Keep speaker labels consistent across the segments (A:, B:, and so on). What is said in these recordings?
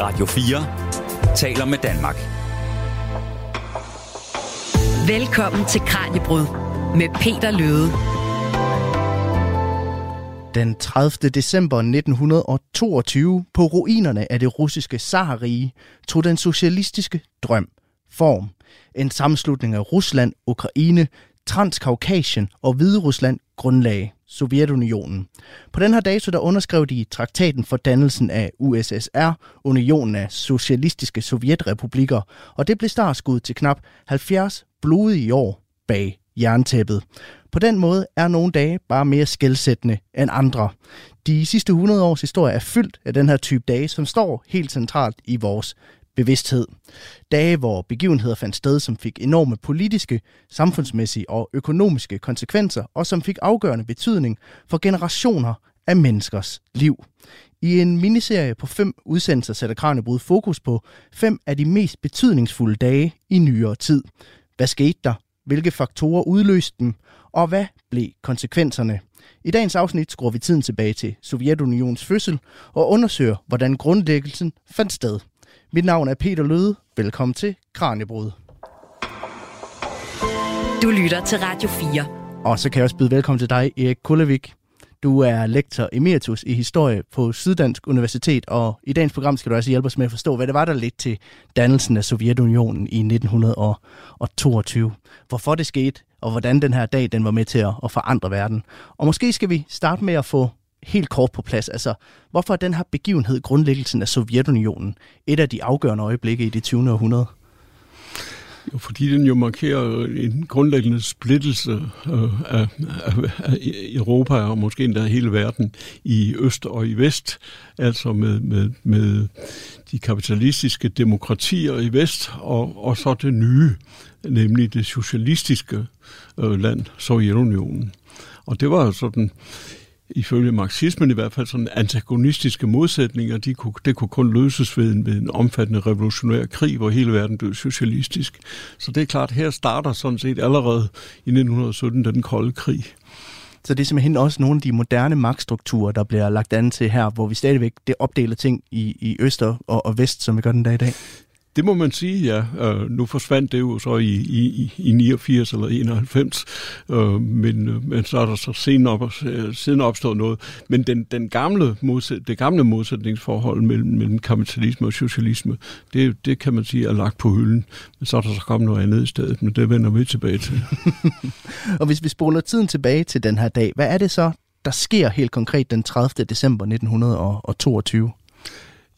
A: Radio 4 taler med Danmark.
B: Velkommen til Kranjebrud med Peter Løde.
C: Den 30. december 1922 på ruinerne af det russiske zarrige tog den socialistiske drøm form. En sammenslutning af Rusland, Ukraine, Transkaukasien og Hvide Rusland grundlag Sovjetunionen. På den her dato der underskrev de traktaten for dannelsen af USSR, Unionen af Socialistiske Sovjetrepublikker, og det blev startskud til knap 70 blodige år bag jerntæppet. På den måde er nogle dage bare mere skældsættende end andre. De sidste 100 års historie er fyldt af den her type dage, som står helt centralt i vores bevidsthed. Dage, hvor begivenheder fandt sted, som fik enorme politiske, samfundsmæssige og økonomiske konsekvenser, og som fik afgørende betydning for generationer af menneskers liv. I en miniserie på fem udsendelser sætter Kranjebrud fokus på fem af de mest betydningsfulde dage i nyere tid. Hvad skete der? Hvilke faktorer udløste dem? Og hvad blev konsekvenserne? I dagens afsnit skruer vi tiden tilbage til Sovjetunions fødsel og undersøger, hvordan grundlæggelsen fandt sted. Mit navn er Peter Løde. Velkommen til Kranjebrud.
B: Du lytter til Radio 4.
C: Og så kan jeg også byde velkommen til dig, Erik Kullevik. Du er lektor emeritus i historie på Syddansk Universitet, og i dagens program skal du også hjælpe os med at forstå, hvad det var, der ledte til dannelsen af Sovjetunionen i 1922. Hvorfor det skete, og hvordan den her dag den var med til at forandre verden. Og måske skal vi starte med at få helt kort på plads. Altså, hvorfor er den her begivenhed, grundlæggelsen af Sovjetunionen, et af de afgørende øjeblikke i det 20. århundrede?
D: Jo, fordi den jo markerer en grundlæggende splittelse øh, af, af, af Europa og måske endda hele verden i øst og i vest, altså med, med, med de kapitalistiske demokratier i vest og, og så det nye, nemlig det socialistiske øh, land, Sovjetunionen. Og det var sådan ifølge marxismen i hvert fald sådan antagonistiske modsætninger, de kunne, det kunne kun løses ved en, ved en omfattende revolutionær krig, hvor hele verden blev socialistisk. Så det er klart, her starter sådan set allerede i 1917 den kolde krig.
C: Så det er simpelthen også nogle af de moderne magtstrukturer, der bliver lagt an til her, hvor vi stadigvæk det opdeler ting i, i øster og, og vest, som vi gør den dag i dag.
D: Det må man sige, ja. Uh, nu forsvandt det jo så i, i, i 89 eller 91, uh, øh, men, uh, men så er der så siden, op, siden opstået noget. Men den, den gamle modsæt, det gamle modsætningsforhold mellem, mellem kapitalisme og socialisme, det, det kan man sige er lagt på hylden. Men så er der så kommet noget andet i stedet, men det vender vi tilbage til.
C: og hvis vi spoler tiden tilbage til den her dag, hvad er det så, der sker helt konkret den 30. december 1922?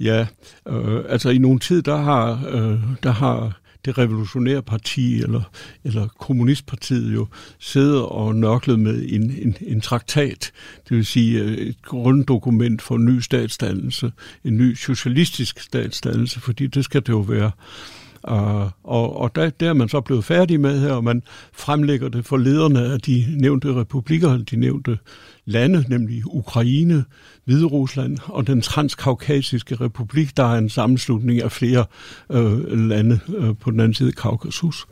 D: Ja, øh, altså i nogle tid, der har, øh, der har det revolutionære parti, eller, eller kommunistpartiet jo, siddet og nørklet med en, en, en traktat, det vil sige øh, et grunddokument for en ny statsdannelse, en ny socialistisk statsdannelse, fordi det skal det jo være. Øh, og og der, der er man så blevet færdig med her, og man fremlægger det for lederne af de nævnte republikker, de nævnte lande, nemlig Ukraine, Hviderusland og den transkaukasiske republik, der er en sammenslutning af flere øh, lande øh, på den anden side af Kaukasus.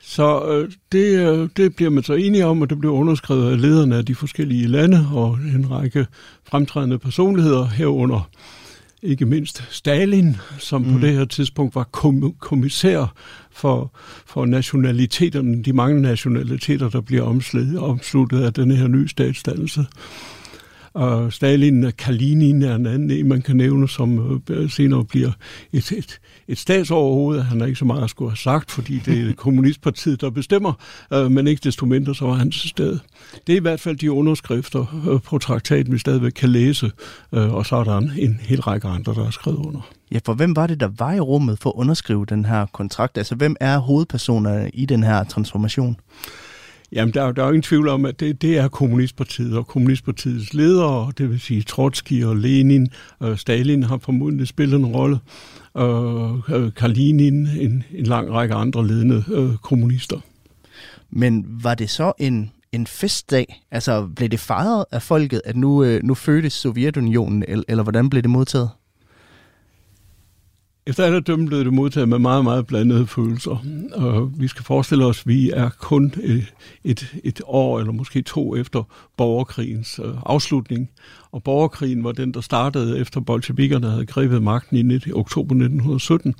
D: Så øh, det, øh, det bliver man så enige om, og det bliver underskrevet af lederne af de forskellige lande og en række fremtrædende personligheder herunder ikke mindst Stalin, som mm. på det her tidspunkt var kom- kommissær for, for nationaliteterne, de mange nationaliteter, der bliver omsluttet, af den her nye statsdannelse. Og Stalin Kalinin er en anden en, man kan nævne, som øh, senere bliver et, et, et statsoverhoved. Han har ikke så meget at skulle have sagt, fordi det er kommunistpartiet, der bestemmer, øh, men ikke desto mindre, så var han til stede. Det er i hvert fald de underskrifter øh, på traktaten, vi stadigvæk kan læse, og så er der en, en hel række andre, der er skrevet under.
C: Ja, for hvem var det, der var i rummet for at underskrive den her kontrakt? Altså, hvem er hovedpersonerne i den her transformation?
D: Jamen, der, der er jo ingen tvivl om, at det, det er Kommunistpartiet og Kommunistpartiets ledere, det vil sige Trotsky og Lenin. Og Stalin har formodentlig spillet en rolle. Og øh, Kalinin, en, en lang række andre ledende øh, kommunister.
C: Men var det så en, en festdag? Altså, blev det fejret af folket, at nu, øh, nu fødtes Sovjetunionen, eller, eller hvordan blev det modtaget?
D: Efter alle dømme blev det modtaget med meget, meget blandede følelser. Og vi skal forestille os, at vi er kun øh, et, et år eller måske to efter borgerkrigens øh, afslutning. Og borgerkrigen var den, der startede efter bolsjevikerne havde grebet magten i oktober 1917.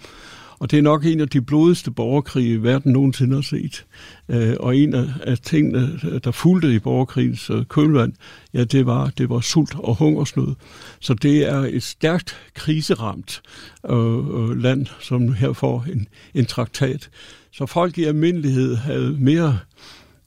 D: Og det er nok en af de blodigste borgerkrige, verden nogensinde har set. Øh, og en af tingene, der fulgte i borgerkrigens øh, kølvand, ja, det var, det var sult og hungersnød. Så det er et stærkt kriseramt øh, øh land, som her får en, en traktat. Så folk i almindelighed havde mere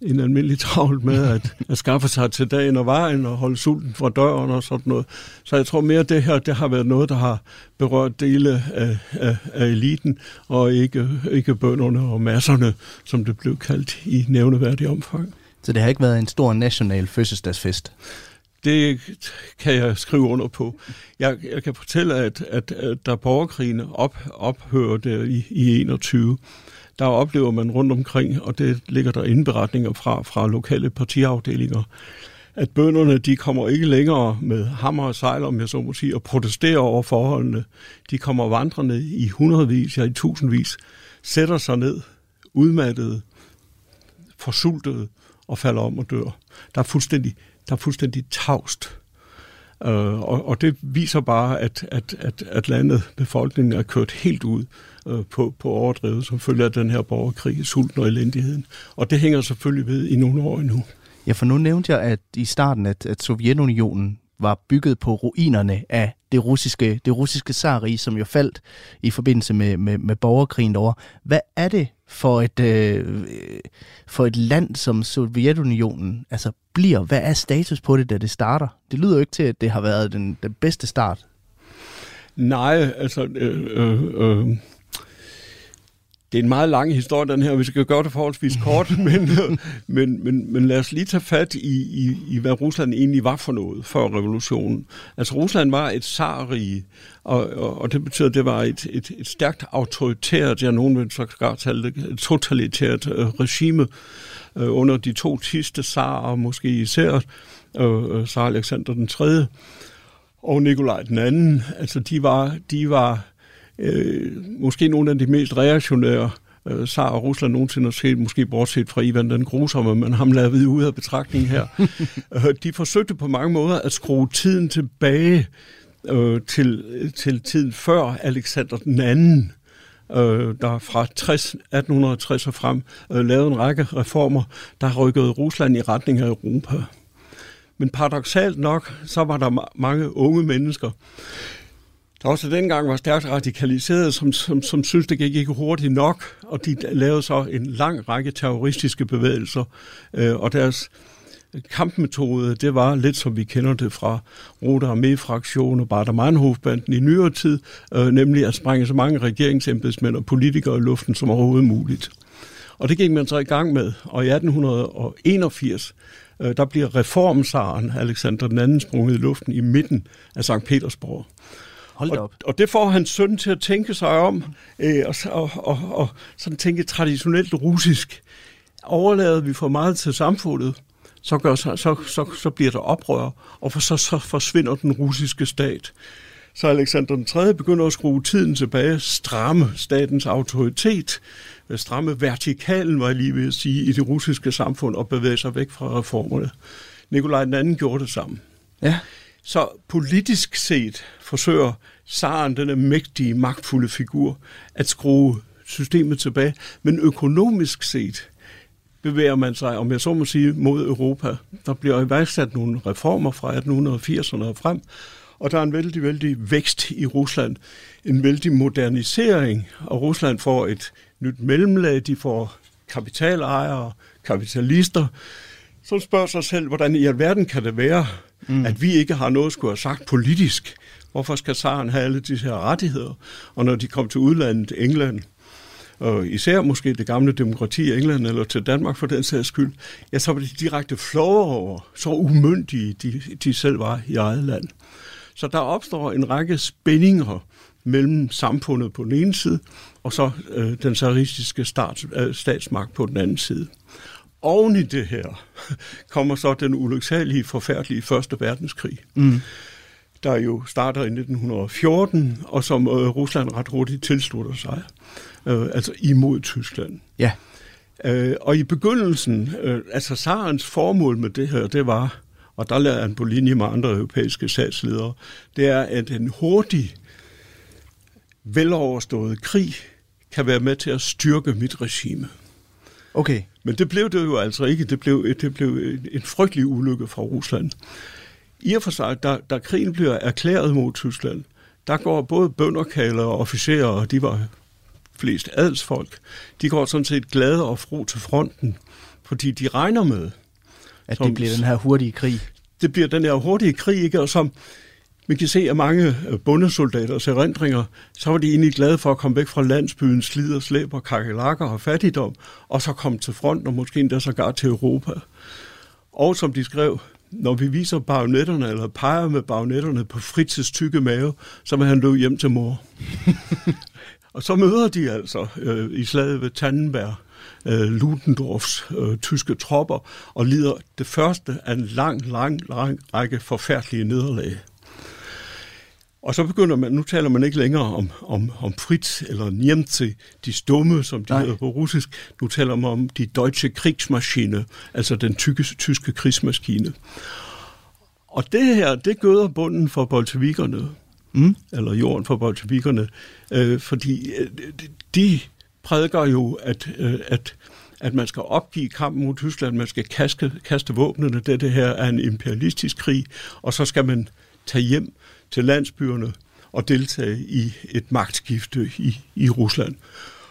D: en almindelig travlt med at, at skaffe sig til dagen og vejen og holde sulten fra døren og sådan noget. Så jeg tror mere, at det her det har været noget, der har berørt dele af, af, af eliten, og ikke, ikke bønderne og masserne, som det blev kaldt i nævneværdig omfang.
C: Så det har ikke været en stor national fødselsdagsfest?
D: Det kan jeg skrive under på. Jeg, jeg kan fortælle, at, at, at da borgerkrigen op, ophørte i, i 21, der oplever man rundt omkring, og det ligger der indberetninger fra, fra lokale partiafdelinger, at bønderne de kommer ikke længere med hammer og sejl, om jeg så må sige, og protesterer over forholdene. De kommer vandrende i hundredvis, ja i tusindvis, sætter sig ned, udmattede, forsultede og falder om og dør. Der er fuldstændig, der er fuldstændig tavst. Øh, og, og det viser bare, at, at, at, at landet, befolkningen er kørt helt ud øh, på, på overdrevet, som følger den her borgerkrig, sulten og elendigheden. Og det hænger selvfølgelig ved i nogle år endnu.
C: Ja, for nu nævnte jeg at i starten, at, at Sovjetunionen var bygget på ruinerne af det russiske, det russiske zarige, som jo faldt i forbindelse med, med, med borgerkrigen derovre. Hvad er det for et, øh, for et land, som Sovjetunionen altså bliver? Hvad er status på det, da det starter? Det lyder jo ikke til, at det har været den, den bedste start.
D: Nej, altså... Øh, øh, øh det er en meget lang historie, den her. Vi skal gøre det forholdsvis kort, men, men, men, men lad os lige tage fat i, i, i, hvad Rusland egentlig var for noget før revolutionen. Altså, Rusland var et zarrige, og, og, og det betyder, at det var et, et, et stærkt autoritært, ja, nogen vil så kalde det, et totalitært øh, regime øh, under de to sidste zarer, måske især øh, Tsar Alexander den 3. og Nikolaj den anden. Altså, de var, de var øh, måske nogle af de mest reaktionære øh, Tsar og Rusland nogensinde har set, måske bortset fra Ivan den grusomme, men ham lader vi ud af betragtning her. øh, de forsøgte på mange måder at skrue tiden tilbage øh, til, til tiden før Alexander den anden, øh, der fra 60, 1860 og frem øh, lavede en række reformer, der rykkede Rusland i retning af Europa. Men paradoxalt nok, så var der mange unge mennesker, der også dengang var stærkt radikaliseret, som, som, som synes, det gik ikke hurtigt nok, og de lavede så en lang række terroristiske bevægelser, øh, og deres kampmetode, det var lidt som vi kender det fra Rote Armee-fraktionen og Bader-Meinhof-banden i nyere tid, øh, nemlig at sprænge så mange regeringsembedsmænd og politikere i luften som overhovedet muligt. Og det gik man så i gang med, og i 1881, øh, der bliver reformsaren Alexander II sprunget i luften i midten af St. Petersborg.
C: Hold
D: og,
C: op.
D: og det får hans søn til at tænke sig om, øh, og, og, og, og sådan tænke traditionelt russisk. Overlader vi for meget til samfundet, så, gør, så, så, så, så bliver der oprør, og for, så, så forsvinder den russiske stat. Så Alexander den 3. begynder at skrue tiden tilbage, stramme statens autoritet, stramme vertikalen, var jeg lige ved at sige, i det russiske samfund, og bevæge sig væk fra reformerne. Nikolaj den anden gjorde det samme.
C: Ja.
D: Så politisk set forsøger Saren, den mægtige, magtfulde figur, at skrue systemet tilbage. Men økonomisk set bevæger man sig, om jeg så må sige, mod Europa. Der bliver iværksat nogle reformer fra 1880'erne og frem, og der er en vældig, vældig vækst i Rusland. En vældig modernisering, og Rusland får et nyt mellemlag, de får kapitalejere, kapitalister, som spørger sig selv, hvordan i alverden kan det være, mm. at vi ikke har noget at skulle have sagt politisk. Hvorfor skal zaren have alle disse her rettigheder? Og når de kom til udlandet, England, og især måske det gamle demokrati i England, eller til Danmark for den sags skyld, ja, så var de direkte flove over, så umyndige de, de selv var i eget land. Så der opstår en række spændinger mellem samfundet på den ene side, og så øh, den zaristiske stats, øh, statsmagt på den anden side. Oven i det her kommer så den ulyksalige, forfærdelige Første Verdenskrig. Mm der jo starter i 1914, og som øh, Rusland ret hurtigt tilslutter sig, øh, altså imod Tyskland.
C: Ja.
D: Øh, og i begyndelsen, øh, altså Sarens formål med det her, det var, og der lader han på linje med andre europæiske sagsledere, det er, at en hurtig, veloverstået krig kan være med til at styrke mit regime.
C: Okay.
D: Men det blev det jo altså ikke. Det blev, det blev en frygtelig ulykke fra Rusland. I og for sig, da, da krigen bliver erklæret mod Tyskland, der går både bønderkaler og officerer, og de var flest adelsfolk, de går sådan set glade og fro til fronten, fordi de regner med,
C: At
D: Som-
C: det bliver den her hurtige krig.
D: det bliver den her hurtige krig, ikke? og som man kan se af mange øh, bundesoldaters erindringer, så var de egentlig glade for at komme væk fra landsbyen, slid og slæb og kakelakker og fattigdom, og så komme til front, og måske endda sågar til Europa. Og som de skrev, når vi viser bagnetterne, eller peger med bagnetterne på Fritzes tykke mave, så vil han løbe hjem til mor. og så møder de altså øh, i slaget ved Tannenberg øh, Ludendorffs øh, tyske tropper, og lider det første af en lang, lang, lang række forfærdelige nederlag. Og så begynder man, nu taler man ikke længere om, om, om Fritz eller Niemce, de stumme, som de
C: Nej.
D: hedder på russisk. Nu taler man om de deutsche Kriegsmaschine, altså den tyske, tyske krigsmaskine. Og det her, det gøder bunden for bolsjevikerne,
C: Mm.
D: eller jorden for bolsjevikerne, øh, fordi øh, de- de prædiker jo, at, øh, at, at man skal opgive kampen mod Tyskland, man skal kaste, kaste våbnene, det, det her er en imperialistisk krig, og så skal man tage hjem til landsbyerne og deltage i et magtskifte i, i Rusland.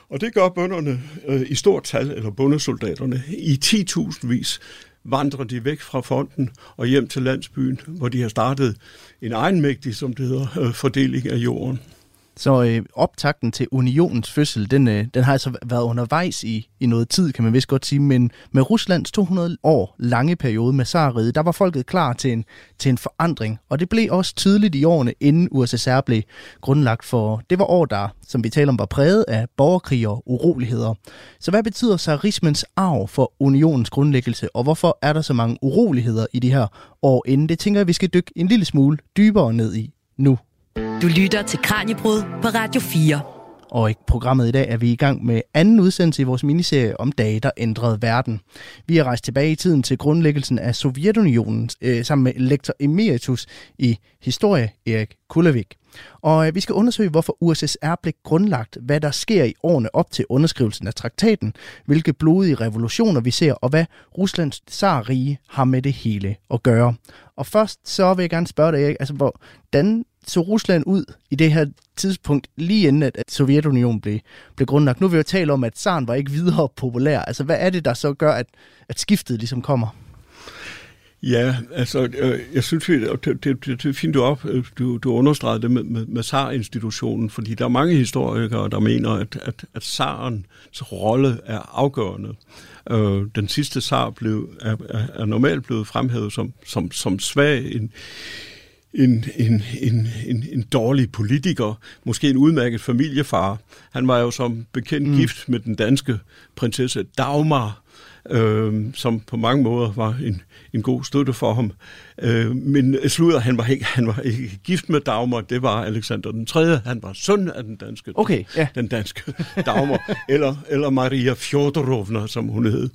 D: Og det gør bønderne øh, i stort tal, eller bundesoldaterne, i 10.000 vis vandrer de væk fra fonden og hjem til landsbyen, hvor de har startet en egenmægtig, som det hedder, øh, fordeling af jorden.
C: Så øh, optakten til unionens fødsel, den, øh, den har altså været undervejs i, i noget tid, kan man vist godt sige, men med Ruslands 200 år lange periode med Tsarriget, der var folket klar til en, til en forandring, og det blev også tydeligt i årene, inden USSR blev grundlagt, for det var år, der, som vi taler om, var præget af borgerkrig og uroligheder. Så hvad betyder tsarismens arv for unionens grundlæggelse, og hvorfor er der så mange uroligheder i de her år inden? Det tænker jeg, vi skal dykke en lille smule dybere ned i nu.
B: Du lytter til Kranjebrud på Radio 4.
C: Og i programmet i dag er vi i gang med anden udsendelse i vores miniserie om dage, der ændrede verden. Vi er rejst tilbage i tiden til grundlæggelsen af Sovjetunionen øh, sammen med lektor emeritus i historie Erik Kulavik. Og øh, vi skal undersøge, hvorfor USSR blev grundlagt, hvad der sker i årene op til underskrivelsen af traktaten, hvilke blodige revolutioner vi ser, og hvad Ruslands tsarrige har med det hele at gøre. Og først så vil jeg gerne spørge dig, Erik, altså hvordan så Rusland ud i det her tidspunkt, lige inden at, at Sovjetunionen blev, blev grundlagt? Nu vil jeg tale om, at zaren var ikke videre populær. Altså, hvad er det, der så gør, at, at skiftet ligesom kommer?
D: Ja, altså, øh, jeg synes, vi- det, det, det, det er fint, du, op, øh, du, du understregede det med, med, med SAR-institutionen, fordi der er mange historikere, der mener, at, at, at SAR'ens rolle er afgørende. Øh, den sidste SAR blev, er, er, er normalt blevet fremhævet som, som, som svag, en, en, en, en, en, en dårlig politiker, måske en udmærket familiefar. Han var jo som bekendt mm. gift med den danske prinsesse Dagmar, øh, som på mange måder var en, en god støtte for ham. Øh, men slutter, han var, ikke, han var ikke gift med Dagmar, det var Alexander den 3. Han var søn af den danske,
C: Okay, ja.
D: den danske Dagmar, eller, eller Maria Fjodorovna, som hun hed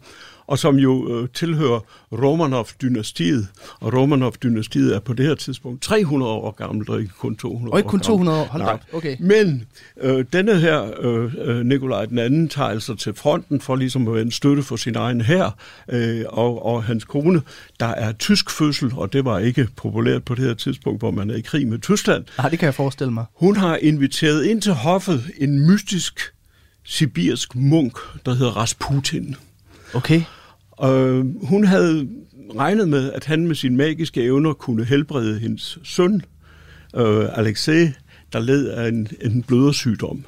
D: og som jo øh, tilhører Romanov-dynastiet. Og Romanov-dynastiet er på det her tidspunkt 300 år gammelt, og ikke kun 200
C: Og ikke kun
D: år
C: 200 år. Hold da
D: Nej.
C: Okay.
D: Men øh, denne her, øh, øh, Nikolaj den anden, tager altså til fronten for ligesom at være en støtte for sin egen her øh, og, og hans kone, der er tysk fødsel, og det var ikke populært på det her tidspunkt, hvor man er i krig med Tyskland.
C: Ah, det kan jeg forestille mig.
D: Hun har inviteret ind til hoffet en mystisk sibirsk munk, der hedder Rasputin.
C: Okay.
D: Og øh, hun havde regnet med, at han med sine magiske evner kunne helbrede hendes søn, øh, Alexei, der led af en, en blødersygdom.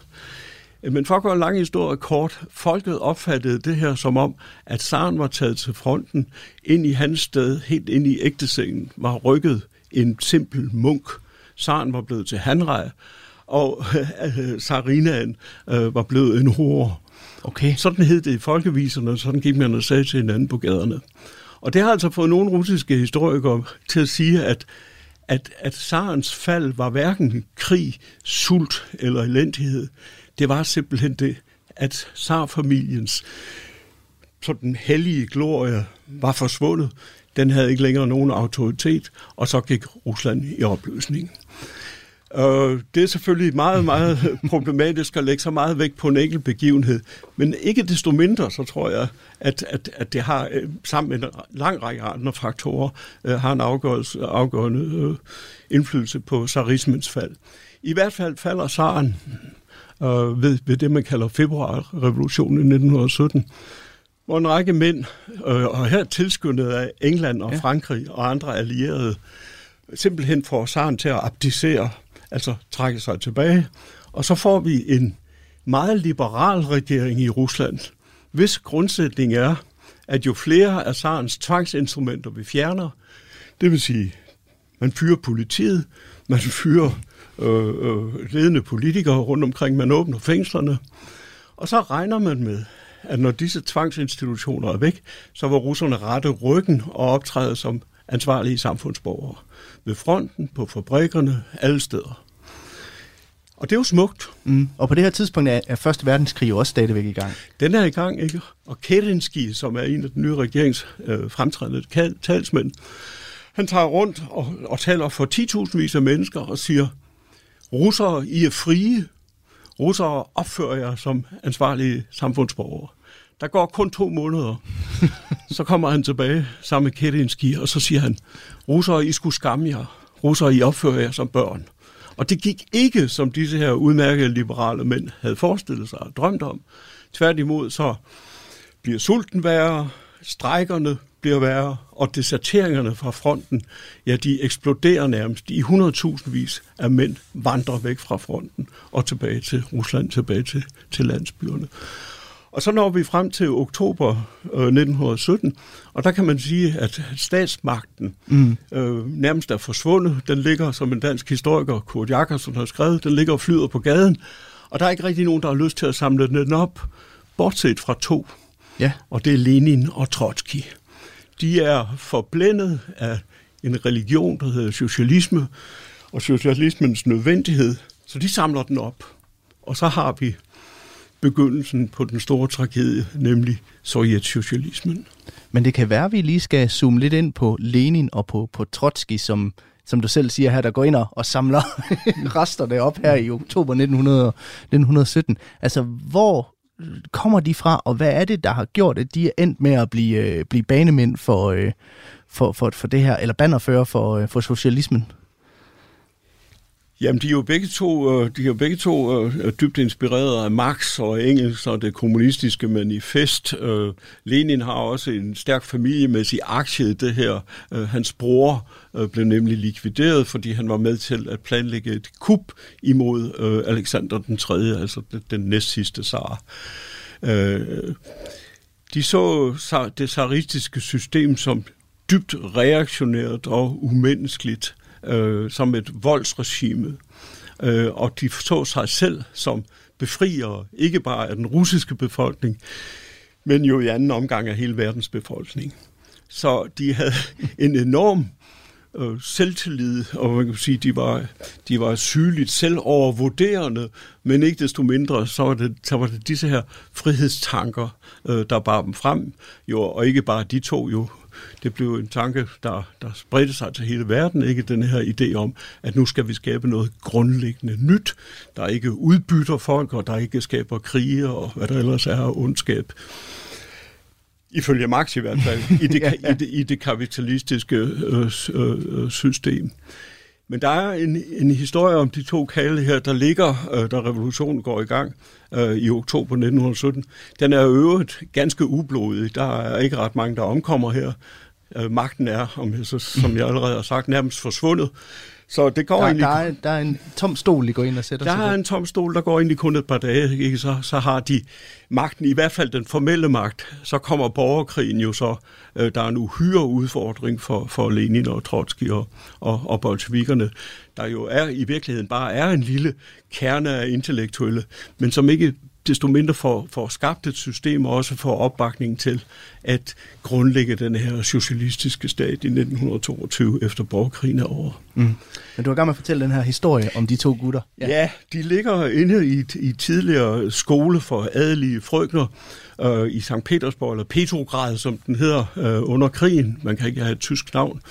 D: Men for at gøre en lang historie kort, folket opfattede det her som om, at Saren var taget til fronten, ind i hans sted, helt ind i ægtesengen, var rykket en simpel munk. Saren var blevet til hanrej, og øh, Sarinaen øh, var blevet en hore.
C: Okay.
D: Sådan hed det i folkeviserne, og sådan gik man og sagde til hinanden på gaderne. Og det har altså fået nogle russiske historikere til at sige, at, at, at Sarens fald var hverken krig, sult eller elendighed. Det var simpelthen det, at Sarfamiliens sådan hellige glorie var forsvundet. Den havde ikke længere nogen autoritet, og så gik Rusland i opløsning. Og det er selvfølgelig meget, meget problematisk at lægge så meget vægt på en enkelt begivenhed. Men ikke desto mindre, så tror jeg, at, at, at det har øh, sammen med en lang række andre faktorer, øh, har en afgørende øh, indflydelse på zarismens fald. I hvert fald falder zaren øh, ved, ved det, man kalder februarrevolutionen i 1917, hvor en række mænd, øh, og her tilskyndet af England og Frankrig og andre allierede, simpelthen får zaren til at abdicere altså trække sig tilbage. Og så får vi en meget liberal regering i Rusland, hvis grundsætning er, at jo flere af Sarens tvangsinstrumenter vi fjerner, det vil sige, man fyrer politiet, man fyrer øh, øh, ledende politikere rundt omkring, man åbner fængslerne, og så regner man med, at når disse tvangsinstitutioner er væk, så vil russerne rette ryggen og optræde som ansvarlige samfundsborgere. Ved fronten, på fabrikkerne, alle steder. Og det er jo smukt.
C: Mm. Og på det her tidspunkt er, er Første Verdenskrig jo også stadigvæk i gang.
D: Den er i gang, ikke? Og Kerensky, som er en af den nye regerings øh, fremtrædende talsmænd, han tager rundt og, og taler for 10.000 vis af mennesker og siger, russere, I er frie. Russere opfører jer som ansvarlige samfundsborgere. Der går kun to måneder. så kommer han tilbage sammen med Kerensky, og så siger han, russere, I skulle skamme jer. Russere, I opfører jer som børn. Og det gik ikke, som disse her udmærkede liberale mænd havde forestillet sig og drømt om. Tværtimod så bliver sulten værre, strækkerne bliver værre, og deserteringerne fra fronten, ja, de eksploderer nærmest. I 100.000 vis af mænd vandrer væk fra fronten og tilbage til Rusland, tilbage til, til landsbyerne. Og så når vi frem til oktober øh, 1917, og der kan man sige, at statsmagten mm. øh, nærmest er forsvundet. Den ligger, som en dansk historiker, Kurt Jakobsen har skrevet, den ligger og flyder på gaden, og der er ikke rigtig nogen, der har lyst til at samle den op, bortset fra to. Ja. Og det er Lenin og Trotsky. De er forblændet af en religion, der hedder socialisme, og socialismens nødvendighed, så de samler den op. Og så har vi begyndelsen på den store tragedie, nemlig sovjetsocialismen.
C: Men det kan være, at vi lige skal zoome lidt ind på Lenin og på, på Trotsky, som, som du selv siger her, der går ind og samler resterne op her i oktober 1900, 1917. Altså, hvor kommer de fra, og hvad er det, der har gjort, at de er endt med at blive, øh, blive banemænd for, øh, for, for, for det her, eller bannerfører for, øh, for socialismen?
D: Jamen, de er jo begge to, øh, de er jo begge to øh, dybt inspireret af Marx og Engels og det kommunistiske manifest. Øh, Lenin har også en stærk familiemæssig aktie i det her. Hans bror blev nemlig likvideret, fordi han var med til at planlægge et kup imod Alexander den 3., altså den næstsidste zar. De så det zaristiske system som dybt reaktionært og umenneskeligt øh, som et voldsregime. Øh, og de så sig selv som befriere, ikke bare af den russiske befolkning, men jo i anden omgang af hele verdens befolkning. Så de havde en enorm øh, selvtillid, og man kan sige, de var, de var sygeligt selvovervurderende, men ikke desto mindre, så var det, så var det disse her frihedstanker, øh, der bar dem frem, jo, og ikke bare de to, jo det blev en tanke, der, der spredte sig til hele verden, ikke den her idé om, at nu skal vi skabe noget grundlæggende nyt, der ikke udbytter folk, og der ikke skaber krige, og hvad der ellers er af ondskab. Ifølge Marx i hvert fald, i det, ja, ja. I det, i det kapitalistiske øh, øh, system. Men der er en, en historie om de to kalde her, der ligger, øh, da revolutionen går i gang øh, i oktober 1917. Den er øvrigt ganske ublodig. Der er ikke ret mange, der omkommer her. Øh, magten er, om så, som jeg allerede har sagt, nærmest forsvundet. Så det går
C: der,
D: egentlig...
C: Der er, der er en tom stol, de går ind og sætter
D: der
C: sig
D: Der er en tom stol, der går ind i kun et par dage. Ikke? Så, så har de magten, i hvert fald den formelle magt. Så kommer borgerkrigen jo så. Øh, der er en uhyre udfordring for, for Lenin og Trotsky og, og, og bolsjevikerne, der jo er i virkeligheden bare er en lille kerne af intellektuelle, men som ikke desto mindre for, for skabt et system, og også for opbakning til at grundlægge den her socialistiske stat i 1922 efter borgerkrigen er over. Mm.
C: Men du har gang med at fortælle den her historie om de to gutter.
D: Ja, ja de ligger inde i, i tidligere skole for adelige frøkner øh, i St. Petersborg, eller Petrograd, som den hedder, øh, under krigen. Man kan ikke have et tysk navn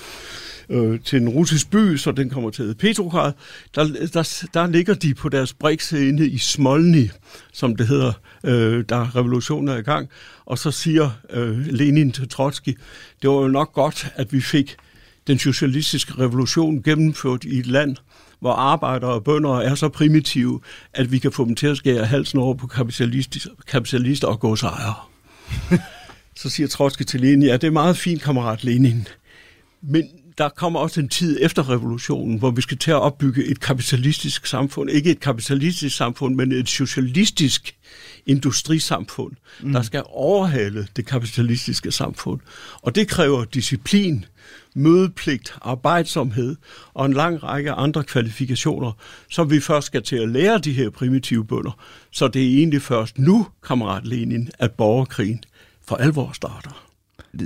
D: øh, til en russisk by, så den kommer til Petrograd. Der, der, der ligger de på deres briks inde i Smolny, som det hedder, øh, der revolutionen er i gang. Og så siger øh, Lenin til Trotsky, det var jo nok godt, at vi fik den socialistiske revolution gennemført i et land, hvor arbejdere og bønder er så primitive, at vi kan få dem til at skære halsen over på kapitalister, kapitalister og godsejere. så siger Trotsky til Lenin, ja, det er meget fint, kammerat Lenin, men der kommer også en tid efter revolutionen, hvor vi skal til at opbygge et kapitalistisk samfund. Ikke et kapitalistisk samfund, men et socialistisk industrisamfund, mm. der skal overhale det kapitalistiske samfund. Og det kræver disciplin, mødepligt, arbejdsomhed og en lang række andre kvalifikationer, som vi først skal til at lære de her primitive bønder. Så det er egentlig først nu, kammerat Lenin, at borgerkrigen for alvor starter.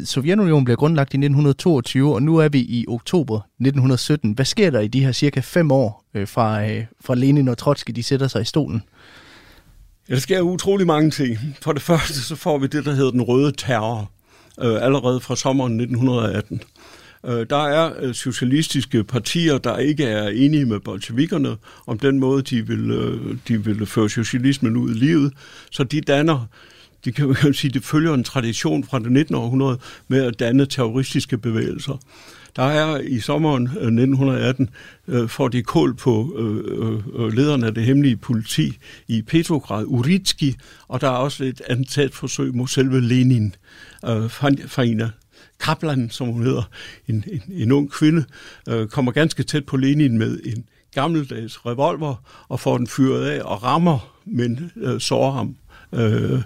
C: Sovjetunionen bliver grundlagt i 1922, og nu er vi i oktober 1917. Hvad sker der i de her cirka fem år øh, fra, øh, fra Lenin og Trotsky, de sætter sig i stolen?
D: Ja, der sker utrolig mange ting. For det første så får vi det, der hedder den røde terror, øh, allerede fra sommeren 1918. Øh, der er øh, socialistiske partier, der ikke er enige med bolsjevikerne om den måde, de vil, øh, de vil føre socialismen ud i livet. Så de danner det kan man sige, det følger en tradition fra det 19. århundrede med at danne terroristiske bevægelser. Der er i sommeren øh, 1918 øh, får de kål på øh, øh, øh, lederen af det hemmelige politi i Petrograd, Uritski, og der er også et attentatforsøg mod selve Lenin, øh, Farina Kaplan, som hun hedder, en, en, en ung kvinde, øh, kommer ganske tæt på Lenin med en gammeldags revolver og får den fyret af og rammer, men øh, sårer ham. Øh,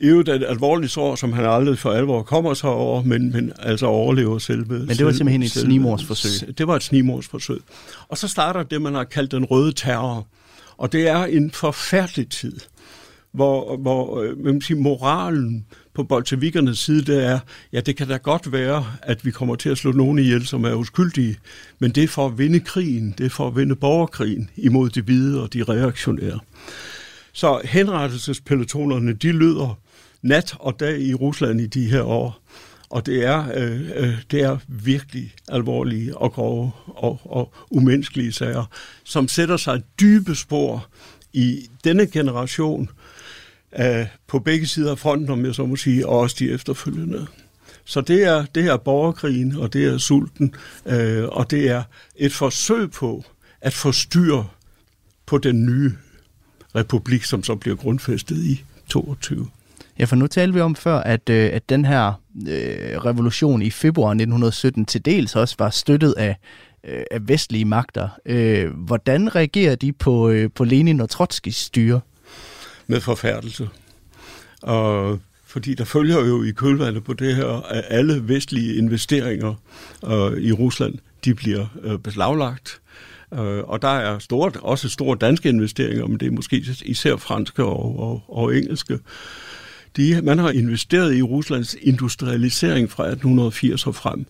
D: i øvrigt et alvorligt sår, som han aldrig for alvor kommer sig over, men, men altså overlever selve.
C: Men det var simpelthen et snimorsforsøg?
D: Det var et snimorsforsøg. Og så starter det, man har kaldt den røde terror. Og det er en forfærdelig tid, hvor, hvor øh, man sige, moralen på bolsjevikernes side, det er, ja, det kan da godt være, at vi kommer til at slå nogen ihjel, som er uskyldige, men det er for at vinde krigen, det er for at vinde borgerkrigen imod de hvide og de reaktionære. Så henrettelsespelotonerne, de lyder nat og dag i Rusland i de her år. Og det er, øh, øh, det er virkelig alvorlige og grove og, og umenneskelige sager, som sætter sig dybe spor i denne generation øh, på begge sider af fronten, om jeg så må sige, og også de efterfølgende. Så det er, det er borgerkrigen, og det er sulten, øh, og det er et forsøg på at forstyrre på den nye republik, som så bliver grundfæstet i 22.
C: Ja, for nu talte vi om før, at, øh, at den her øh, revolution i februar 1917 til dels også var støttet af, øh, af vestlige magter. Øh, hvordan reagerer de på, øh, på Lenin og Trotskis styre?
D: Med forfærdelse. Og fordi der følger jo i kølvandet på det her, at alle vestlige investeringer øh, i Rusland, de bliver øh, beslaglagt. Øh, og der er store, også store danske investeringer, men det er måske især franske og, og, og engelske. De, man har investeret i Ruslands industrialisering fra 1880 og frem,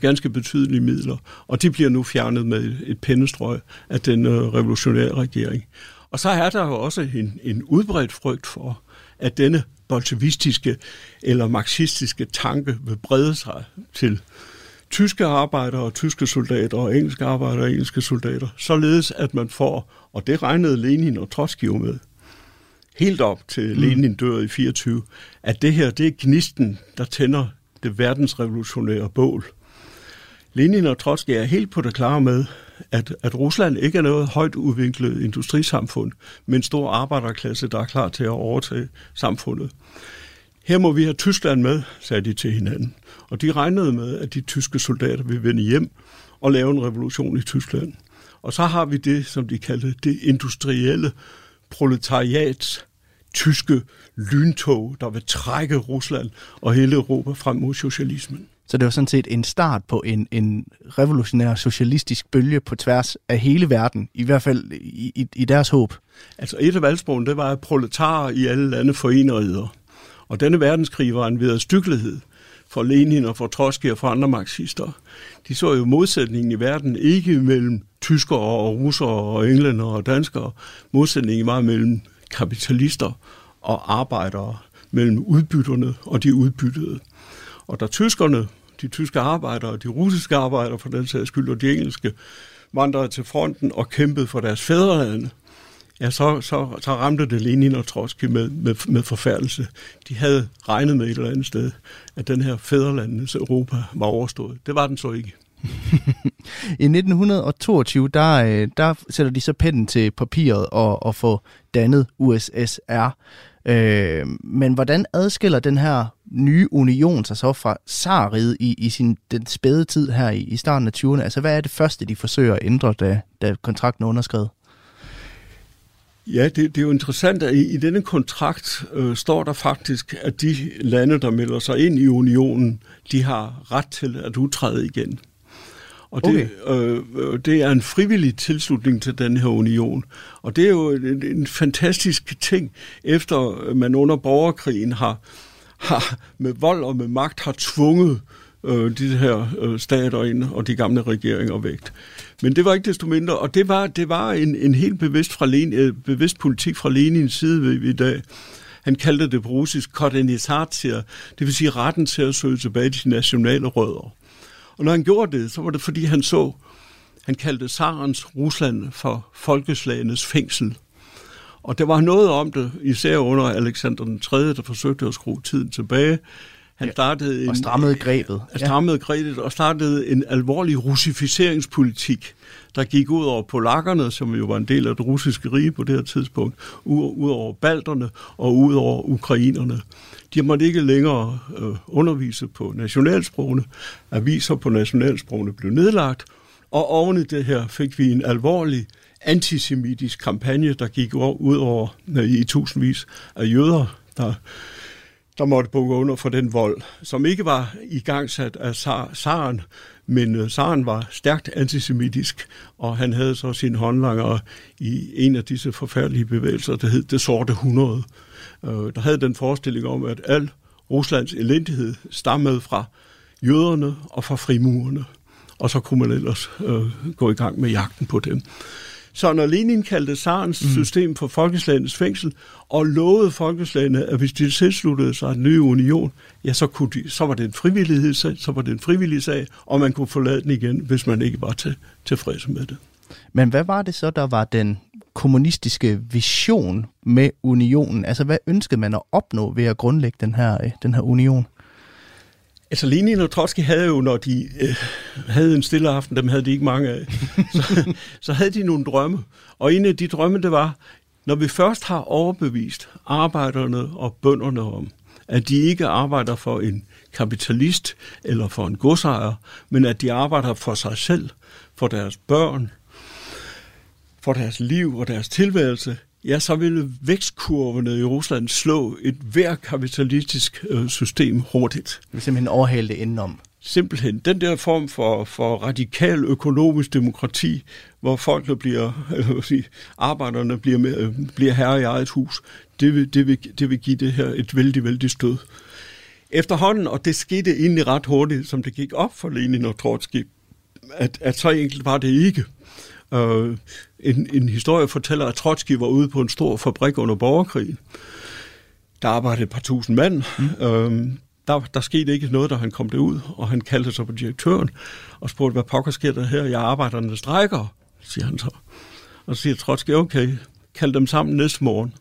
D: ganske betydelige midler, og de bliver nu fjernet med et pennestrøg af den øh, revolutionære regering. Og så er der jo også en, en udbredt frygt for, at denne bolsjevistiske eller marxistiske tanke vil brede sig til tyske arbejdere og tyske soldater og engelske arbejdere og engelske soldater, således at man får, og det regnede Lenin og Trotsky jo med, helt op til mm. Lenin dør i 24, at det her, det er gnisten, der tænder det verdensrevolutionære bål. Lenin og Trotsky er helt på det klare med, at, at Rusland ikke er noget højt udviklet industrisamfund, men en stor arbejderklasse, der er klar til at overtage samfundet. Her må vi have Tyskland med, sagde de til hinanden. Og de regnede med, at de tyske soldater ville vende hjem og lave en revolution i Tyskland. Og så har vi det, som de kaldte det industrielle proletariats tyske lyntog, der vil trække Rusland og hele Europa frem mod socialismen.
C: Så det var sådan set en start på en, en revolutionær socialistisk bølge på tværs af hele verden, i hvert fald i, i, i deres håb.
D: Altså et af valgsprogene, det var, proletarer i alle lande forener Og denne verdenskrig var en ved stykkelighed for Lenin og for Trotsky og for andre marxister. De så jo modsætningen i verden ikke mellem tyskere og russere og englænder og danskere. Modsætningen var mellem kapitalister og arbejdere, mellem udbytterne og de udbyttede. Og da tyskerne, de tyske arbejdere, de russiske arbejdere for den sags skyld, og de engelske, vandrede til fronten og kæmpede for deres fædreland, ja, så, så, så ramte det Lenin og Trotsky med, med, med forfærdelse. De havde regnet med et eller andet sted, at den her fædrelandets Europa var overstået. Det var den så ikke.
C: I 1922, der, øh, der sætter de så pinden til papiret og, og får dannet USSR. Øh, men hvordan adskiller den her nye union sig så fra Sarriget i, i sin den spæde tid her i, i starten af 20'erne? Altså, hvad er det første, de forsøger at ændre, da, da kontrakten er underskrevet?
D: Ja, det, det er jo interessant, at i, i denne kontrakt øh, står der faktisk, at de lande, der melder sig ind i unionen, de har ret til at udtræde igen. Og det, okay. øh, det er en frivillig tilslutning til den her union. Og det er jo en, en fantastisk ting, efter man under borgerkrigen har, har med vold og med magt har tvunget øh, de her øh, stater ind og de gamle regeringer væk. Men det var ikke desto mindre, og det var, det var en, en helt bevidst, fra Lenin, øh, bevidst politik fra Lenins side ved, i dag. Han kaldte det på russisk kodenisatia, det vil sige retten til at søge tilbage til de nationale rødder. Og når han gjorde det, så var det fordi han så, han kaldte Sarens Rusland for folkeslagenes fængsel. Og der var noget om det, især under Alexander den 3., der forsøgte at skrue tiden tilbage.
C: Han startede en, og strammede grebet.
D: Han strammede grebet og startede en alvorlig russificeringspolitik, der gik ud over polakkerne, som jo var en del af det russiske rige på det her tidspunkt, ud over balterne og ud over ukrainerne. De måtte ikke længere øh, undervise på nationalsprogene. Aviser på nationalsprogene blev nedlagt, og oven i det her fik vi en alvorlig antisemitisk kampagne, der gik ud over øh, i tusindvis af jøder, der, der måtte bukke under for den vold, som ikke var i gang sat af Saren, men øh, Saren var stærkt antisemitisk, og han havde så sin håndlanger i en af disse forfærdelige bevægelser, der hed Det Sorte Hundrede, øh, der havde den forestilling om, at al Ruslands elendighed stammede fra jøderne og fra frimurerne. Og så kunne man ellers øh, gå i gang med jagten på dem. Så når Lenin kaldte Sarens mm. system for folkeslagets fængsel, og lovede folkeslagene, at hvis de tilsluttede sig en ny union, ja, så, kunne de, så var det en frivillighedssag, så var det en frivillig sag, og man kunne forlade den igen, hvis man ikke var til, tilfreds med det.
C: Men hvad var det så, der var den kommunistiske vision med unionen? Altså, hvad ønskede man at opnå ved at grundlægge den her, øh, den her union?
D: Altså Lenin og Trotsky havde jo, når de øh, havde en stille aften, dem havde de ikke mange af, så, så havde de nogle drømme. Og en af de drømme, det var, når vi først har overbevist arbejderne og bønderne om, at de ikke arbejder for en kapitalist eller for en godsejer, men at de arbejder for sig selv, for deres børn, for deres liv og deres tilværelse, ja, så ville vækstkurvene i Rusland slå et hver kapitalistisk øh, system hurtigt.
C: Det vil simpelthen overhale det indenom.
D: Simpelthen. Den der form for, for radikal økonomisk demokrati, hvor folkene bliver, eller sige, arbejderne bliver, med, øh, bliver herre i eget hus, det vil, det, vil, det vil give det her et vældig, vældig stød. Efterhånden, og det skete egentlig ret hurtigt, som det gik op for Lenin og Trotsky, at, at så enkelt var det ikke. Uh, en, en historie fortæller, at Trotsky var ude på en stor fabrik under borgerkrigen. Der arbejdede et par tusind mand. Mm. Uh, der, der skete ikke noget, da han kom derud, og han kaldte sig på direktøren og spurgte, hvad pokker sker der her? Jeg arbejderne strækker, siger han så. Og så siger Trotsky, okay, kald dem sammen næste morgen.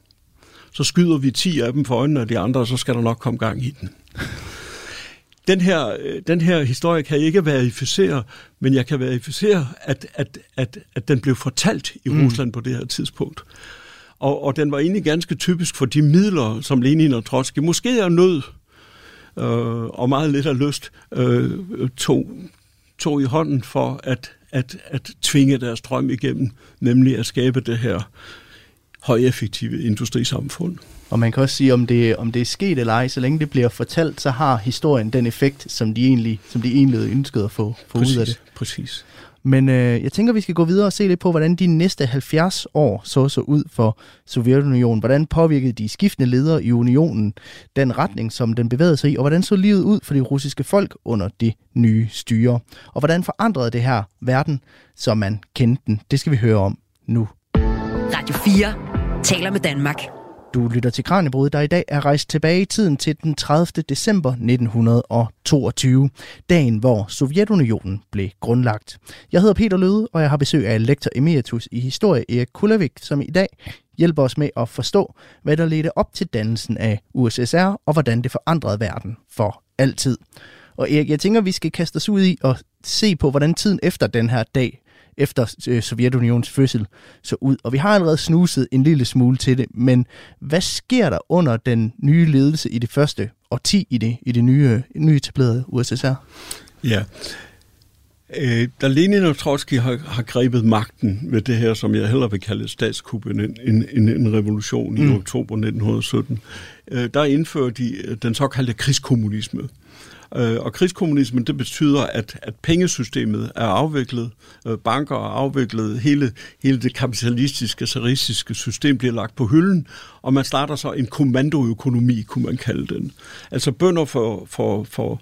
D: Så skyder vi 10 af dem for øjnene af de andre, og så skal der nok komme gang i den den her, øh, den her historie kan jeg ikke verificere, men jeg kan verificere, at, at, at, at den blev fortalt i mm. Rusland på det her tidspunkt. Og, og den var egentlig ganske typisk for de midler, som Lenin og Trotsky, måske er nød øh, og meget lidt af lyst, øh, tog, tog i hånden for at, at, at tvinge deres drøm igennem, nemlig at skabe det her højeffektive industrisamfund.
C: Og man kan også sige, om det, om det er sket eller ej, så længe det bliver fortalt, så har historien den effekt, som de egentlig, som de egentlig ønskede at få, få
D: præcis,
C: ud af det.
D: Præcis.
C: Men øh, jeg tænker, vi skal gå videre og se lidt på, hvordan de næste 70 år så så ud for Sovjetunionen. Hvordan påvirkede de skiftende ledere i unionen den retning, som den bevægede sig i, og hvordan så livet ud for de russiske folk under det nye styre. Og hvordan forandrede det her verden, som man kendte den. Det skal vi høre om nu.
B: Radio 4 taler med Danmark.
C: Du lytter til Kranjebrud, der i dag er rejst tilbage i tiden til den 30. december 1922, dagen hvor Sovjetunionen blev grundlagt. Jeg hedder Peter Løde, og jeg har besøg af lektor emeritus i historie Erik Kulavik, som i dag hjælper os med at forstå, hvad der ledte op til dannelsen af USSR, og hvordan det forandrede verden for altid. Og Erik, jeg tænker, vi skal kaste os ud i og se på, hvordan tiden efter den her dag efter øh, Sovjetunions fødsel så ud. Og vi har allerede snuset en lille smule til det, men hvad sker der under den nye ledelse i det første årti i det, i det nye, nye etablerede USSR?
D: Ja, Øh, da Lenin og Trotsky har, har grebet magten ved det her, som jeg hellere vil kalde statskup en, en, en, en revolution mm. i oktober 1917, øh, der indfører de den såkaldte krigskommunisme. Øh, og krigskommunismen, det betyder, at, at pengesystemet er afviklet, øh, banker er afviklet, hele, hele det kapitalistiske, saristiske system bliver lagt på hylden, og man starter så en kommandoøkonomi, kunne man kalde den. Altså bønder for, for, for,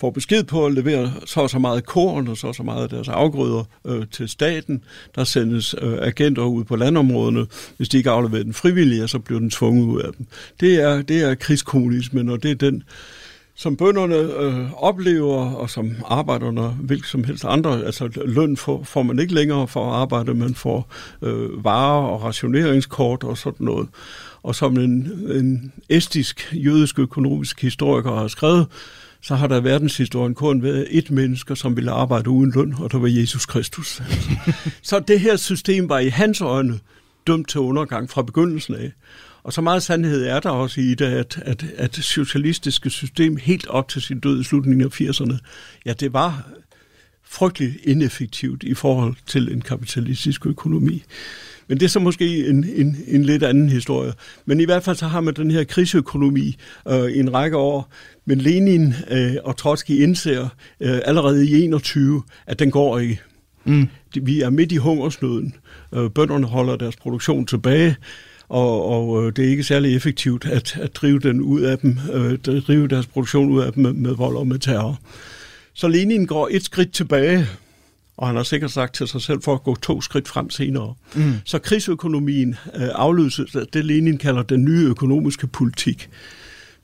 D: får besked på at levere så og så meget korn og så og så meget af deres afgrøder øh, til staten. Der sendes øh, agenter ud på landområdene. Hvis de ikke afleverer den frivillige, så bliver den tvunget ud af dem. Det er, det er krigskommunismen, og det er den som bønderne øh, oplever, og som arbejderne, hvilket som helst andre, altså løn får, får man ikke længere for at arbejde, man får øh, varer og rationeringskort og sådan noget. Og som en, en estisk, jødisk økonomisk historiker har skrevet, så har der i verdenshistorien kun været et menneske, som ville arbejde uden løn, og det var Jesus Kristus. så det her system var i hans øjne dømt til undergang fra begyndelsen af. Og så meget sandhed er der også i det, at, at, at det socialistiske system helt op til sin død i slutningen af 80'erne, ja, det var frygtelig ineffektivt i forhold til en kapitalistisk økonomi. Men det er så måske en, en, en lidt anden historie. Men i hvert fald så har man den her krigsøkonomi øh, i en række år. Men Lenin øh, og Trotsky indser øh, allerede i 21, at den går ikke. Mm. Vi er midt i hungersnøden. Øh, bønderne holder deres produktion tilbage og, og øh, det er ikke særlig effektivt at, at drive den ud af dem, øh, drive deres produktion ud af dem med, med vold og med terror. Så Lenin går et skridt tilbage, og han har sikkert sagt til sig selv for at gå to skridt frem senere. Mm. Så krigsøkonomien øh, afløses af det, Lenin kalder den nye økonomiske politik.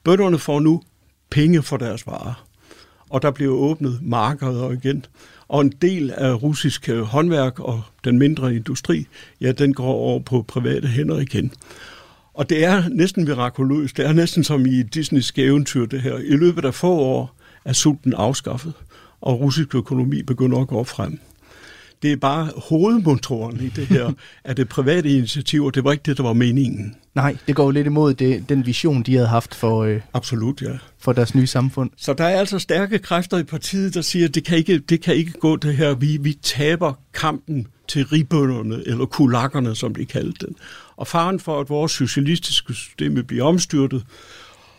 D: Bønderne får nu penge for deres varer, og der bliver åbnet markeder igen. Og en del af russisk øh, håndværk og den mindre industri, ja, den går over på private hænder igen. Og det er næsten mirakuløst. Det er næsten som i Disneys eventyr, det her. I løbet af få år er sulten afskaffet, og russisk økonomi begynder at gå frem. Det er bare hovedmotoren i det her, at det private initiativ, og det var ikke det, der var meningen.
C: Nej, det går jo lidt imod det, den vision, de havde haft for, øh,
D: Absolut, ja.
C: for deres nye samfund.
D: Så der er altså stærke kræfter i partiet, der siger, at det kan ikke, det kan ikke gå det her. Vi, vi taber kampen til ribønderne, eller kulakkerne, som de kaldte den. Og faren for, at vores socialistiske system bliver omstyrtet,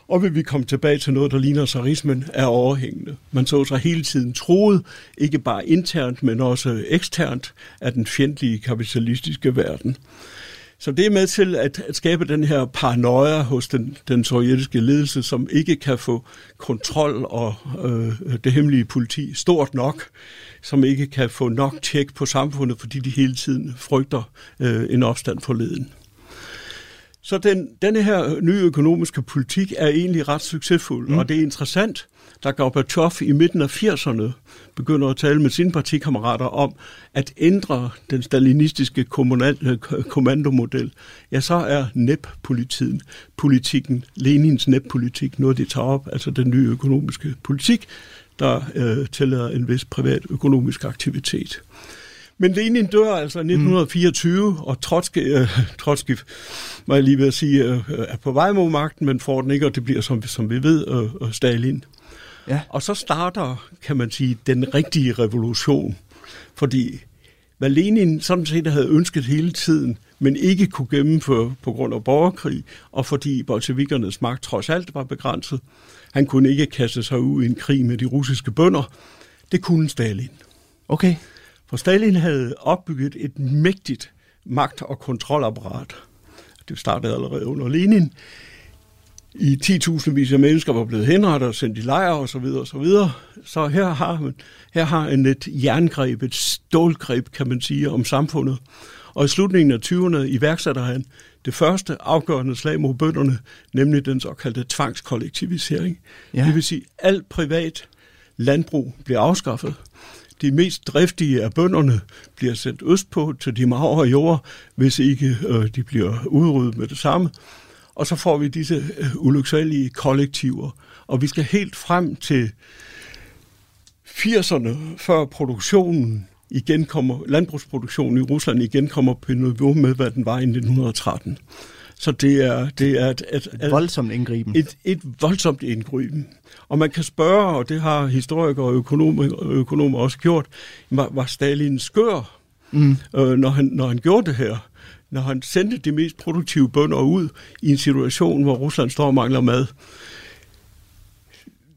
D: og vil vi komme tilbage til noget, der ligner sarismen, er overhængende. Man så sig hele tiden troet, ikke bare internt, men også eksternt, af den fjendtlige kapitalistiske verden. Så det er med til at, at skabe den her paranoia hos den, den sovjetiske ledelse, som ikke kan få kontrol og øh, det hemmelige politi stort nok, som ikke kan få nok tjek på samfundet, fordi de hele tiden frygter øh, en opstand for leden. Så den, denne her nye økonomiske politik er egentlig ret succesfuld, mm. og det er interessant, da Gorbachev i midten af 80'erne begynder at tale med sine partikammerater om at ændre den stalinistiske kommandomodel, ja, så er NEP-politikken, politikken, Lenins NEP-politik, noget de tager op, altså den nye økonomiske politik, der øh, tillader en vis privat økonomisk aktivitet. Men Lenin dør altså i 1924, mm. og Trotsky, øh, Trotsky, må jeg lige ved at sige, øh, er på vej mod magten, men får den ikke, og det bliver, som, som vi ved, øh, øh, Stalin. Ja. Og så starter, kan man sige, den rigtige revolution. Fordi hvad Lenin sådan set havde ønsket hele tiden, men ikke kunne gennemføre på grund af borgerkrig, og fordi bolsjevikernes magt trods alt var begrænset. Han kunne ikke kaste sig ud i en krig med de russiske bønder. Det kunne Stalin.
C: Okay.
D: For Stalin havde opbygget et mægtigt magt- og kontrolapparat. Det startede allerede under Lenin. I 10.000 vis af mennesker var blevet henrettet og sendt i lejre osv. Så, videre, så, videre. så her har man her har han et jerngreb, et stålgreb, kan man sige, om samfundet. Og i slutningen af 20'erne iværksætter han det første afgørende slag mod bønderne, nemlig den såkaldte tvangskollektivisering. Ja. Det vil sige, at alt privat landbrug bliver afskaffet. De mest driftige af bønderne bliver sendt østpå til de magre jord, hvis ikke øh, de bliver udryddet med det samme. Og så får vi disse øh, ulyksalige kollektiver. Og vi skal helt frem til 80'erne, før produktionen igen kommer, landbrugsproduktionen i Rusland igen kommer på niveau med, hvad den var i 1913. Så det er, det er et,
C: et, et voldsomt indgriben.
D: Et, et voldsomt indgriben. Og man kan spørge, og det har historikere og økonomer, økonomer også gjort, var, var Stalin skør, mm. øh, når, han, når han gjorde det her? Når han sendte de mest produktive bønder ud i en situation, hvor Rusland står og mangler mad.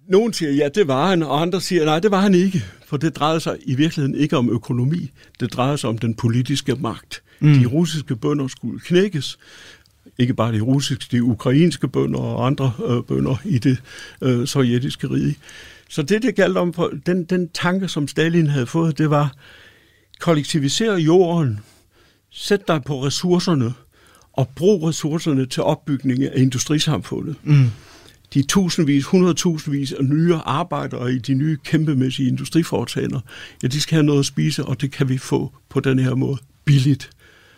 D: Nogen siger, ja, det var han, og andre siger, nej, det var han ikke. For det drejede sig i virkeligheden ikke om økonomi. Det drejede sig om den politiske magt. Mm. De russiske bønder skulle knækkes. Ikke bare de russiske, de ukrainske bønder og andre øh, bønder i det øh, sovjetiske rige. Så det, det galt om, på, den, den tanke, som Stalin havde fået, det var, kollektivisere jorden, sæt dig på ressourcerne, og brug ressourcerne til opbygning af industrisamfundet. Mm de tusindvis, hundredtusindvis af nye arbejdere i de nye kæmpemæssige industriforetagender, ja, de skal have noget at spise, og det kan vi få på den her måde billigt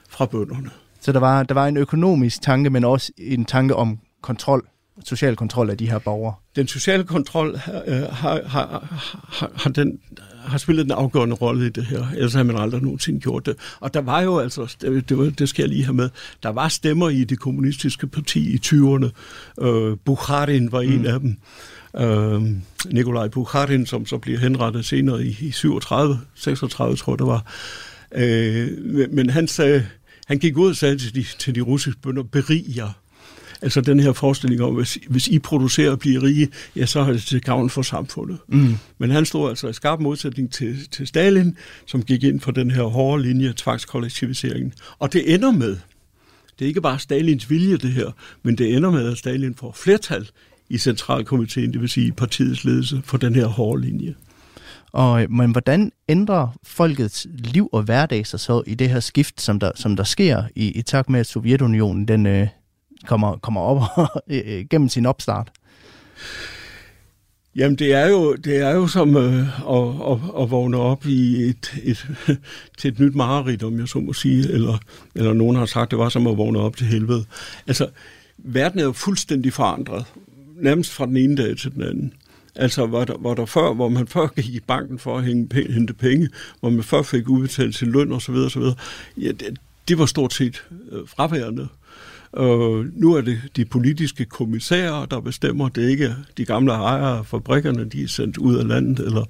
D: fra bønderne.
C: Så der var, der var en økonomisk tanke, men også en tanke om kontrol, social kontrol af de her borgere?
D: Den sociale kontrol øh, har, har, har, har, den, har spillet en afgørende rolle i det her, ellers har man aldrig nogensinde gjort det. Og der var jo altså, det, var, det skal jeg lige have med, der var stemmer i det kommunistiske parti i 20'erne. Øh, Bukharin var en mm. af dem. Øh, Nikolaj Bukharin, som så bliver henrettet senere i, i 37, 36 tror jeg det var. Øh, men han sagde, han gik ud og sagde til de, til de russiske bønder, berig jer. Altså den her forestilling om, hvis, hvis I producerer og bliver rige, ja, så er det til gavn for samfundet. Mm. Men han stod altså i skarp modsætning til, til Stalin, som gik ind for den her hårde linje, tvangskollektiviseringen. Og det ender med, det er ikke bare Stalins vilje det her, men det ender med, at Stalin får flertal i centralkomiteen, det vil sige partiets ledelse, for den her hårde linje.
C: Og, øh, men hvordan ændrer folkets liv og hverdag sig så i det her skift, som der, som der sker i, i takt med, at Sovjetunionen den, øh, kommer, kommer op øh, øh, gennem sin opstart?
D: Jamen, det er jo, det er jo som øh, at, at, at vågne op i et, et, til et nyt mareridt, om jeg så må sige, eller, eller nogen har sagt, det var som at vågne op til helvede. Altså, verden er jo fuldstændig forandret, nærmest fra den ene dag til den anden. Altså, hvor der, hvor der før, hvor man før gik i banken for at hente penge, hvor man før fik udbetalt til løn osv., osv., ja, det, det var stort set øh, fraværende. Øh, nu er det de politiske kommissærer, der bestemmer. Det er ikke de gamle ejere af fabrikkerne, de er sendt ud af landet, eller,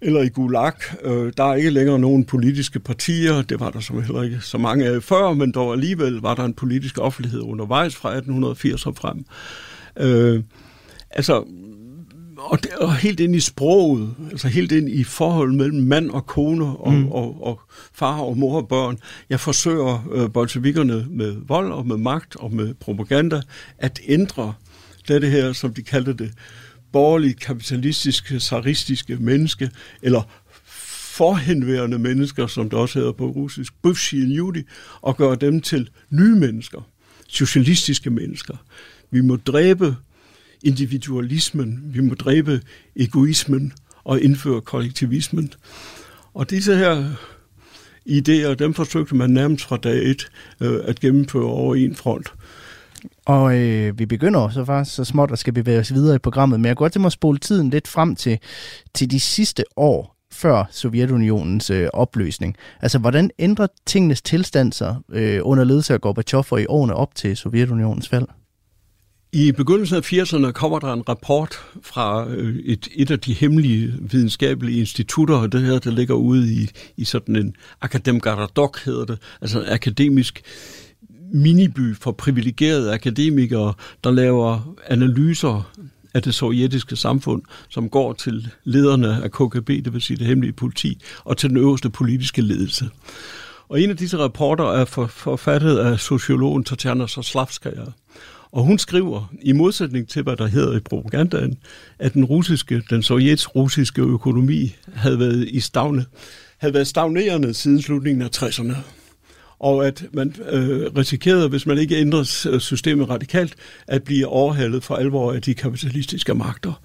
D: eller i Gulag. Øh, der er ikke længere nogen politiske partier. Det var der som heller ikke så mange af før, men dog alligevel var der en politisk offentlighed undervejs fra 1880 og frem. Øh, altså, og, det, og helt ind i sproget, altså helt ind i forholdet mellem mand og kone og, mm. og, og far og mor og børn. Jeg forsøger øh, bolsjevikerne med vold og med magt og med propaganda at ændre det her, som de kaldte det, borgerligt kapitalistiske, saristiske menneske, eller forhenværende mennesker, som det også hedder på russisk, bøfsi judi, og gøre dem til nye mennesker, socialistiske mennesker. Vi må dræbe individualismen, vi må dræbe egoismen og indføre kollektivismen. Og disse her idéer, dem forsøgte man nærmest fra dag et øh, at gennemføre over en front.
C: Og øh, vi begynder så faktisk så småt at skal bevæge os videre i programmet, men jeg går til mig at spole tiden lidt frem til, til de sidste år før Sovjetunionens øh, opløsning. Altså, hvordan ændrer tingenes tilstand sig øh, under ledelse af Gorbachev og i årene op til Sovjetunionens fald?
D: I begyndelsen af 80'erne kommer der en rapport fra øh, et, et af de hemmelige videnskabelige institutter, det her, der ligger ude i, i sådan en akademgaradok, hedder det, altså en akademisk miniby for privilegerede akademikere, der laver analyser af det sovjetiske samfund, som går til lederne af KGB, det vil sige det hemmelige politi, og til den øverste politiske ledelse. Og en af disse rapporter er forfattet af sociologen Tatjana Soslavskaya. Og hun skriver, i modsætning til, hvad der hedder i propagandaen, at den russiske, den sovjets-russiske økonomi havde været, i stavne, havde været stagnerende siden slutningen af 60'erne. Og at man øh, risikerede, hvis man ikke ændrede systemet radikalt, at blive overhalet for alvor af de kapitalistiske magter.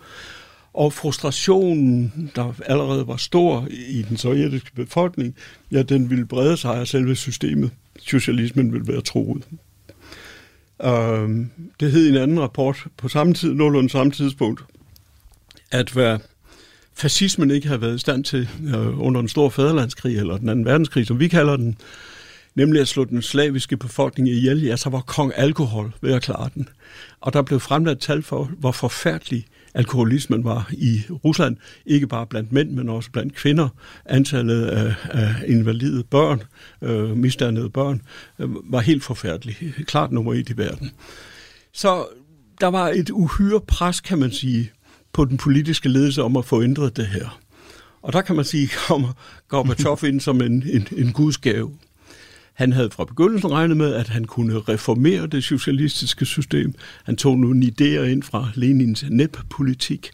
D: Og frustrationen, der allerede var stor i den sovjetiske befolkning, ja, den ville brede sig af selve systemet. Socialismen ville være troet. Øh, det hed i en anden rapport på samme tid, nogenlunde samme tidspunkt, at hvad fascismen ikke havde været i stand til øh, under den store fæderlandskrig, eller den anden verdenskrig, som vi kalder den, nemlig at slå den slaviske befolkning ihjel, ja, så var kong alkohol ved at klare den. Og der blev fremlagt tal for, hvor forfærdelig alkoholismen var i Rusland, ikke bare blandt mænd, men også blandt kvinder. Antallet af, af invalide børn, øh, misdannede børn, øh, var helt forfærdeligt. Klart nummer et i verden. Så der var et uhyre pres, kan man sige, på den politiske ledelse om at få ændret det her. Og der kan man sige, kommer Gorbachev ind som en, en, en gudsgave. Han havde fra begyndelsen regnet med, at han kunne reformere det socialistiske system. Han tog nogle idéer ind fra Lenins NEP-politik.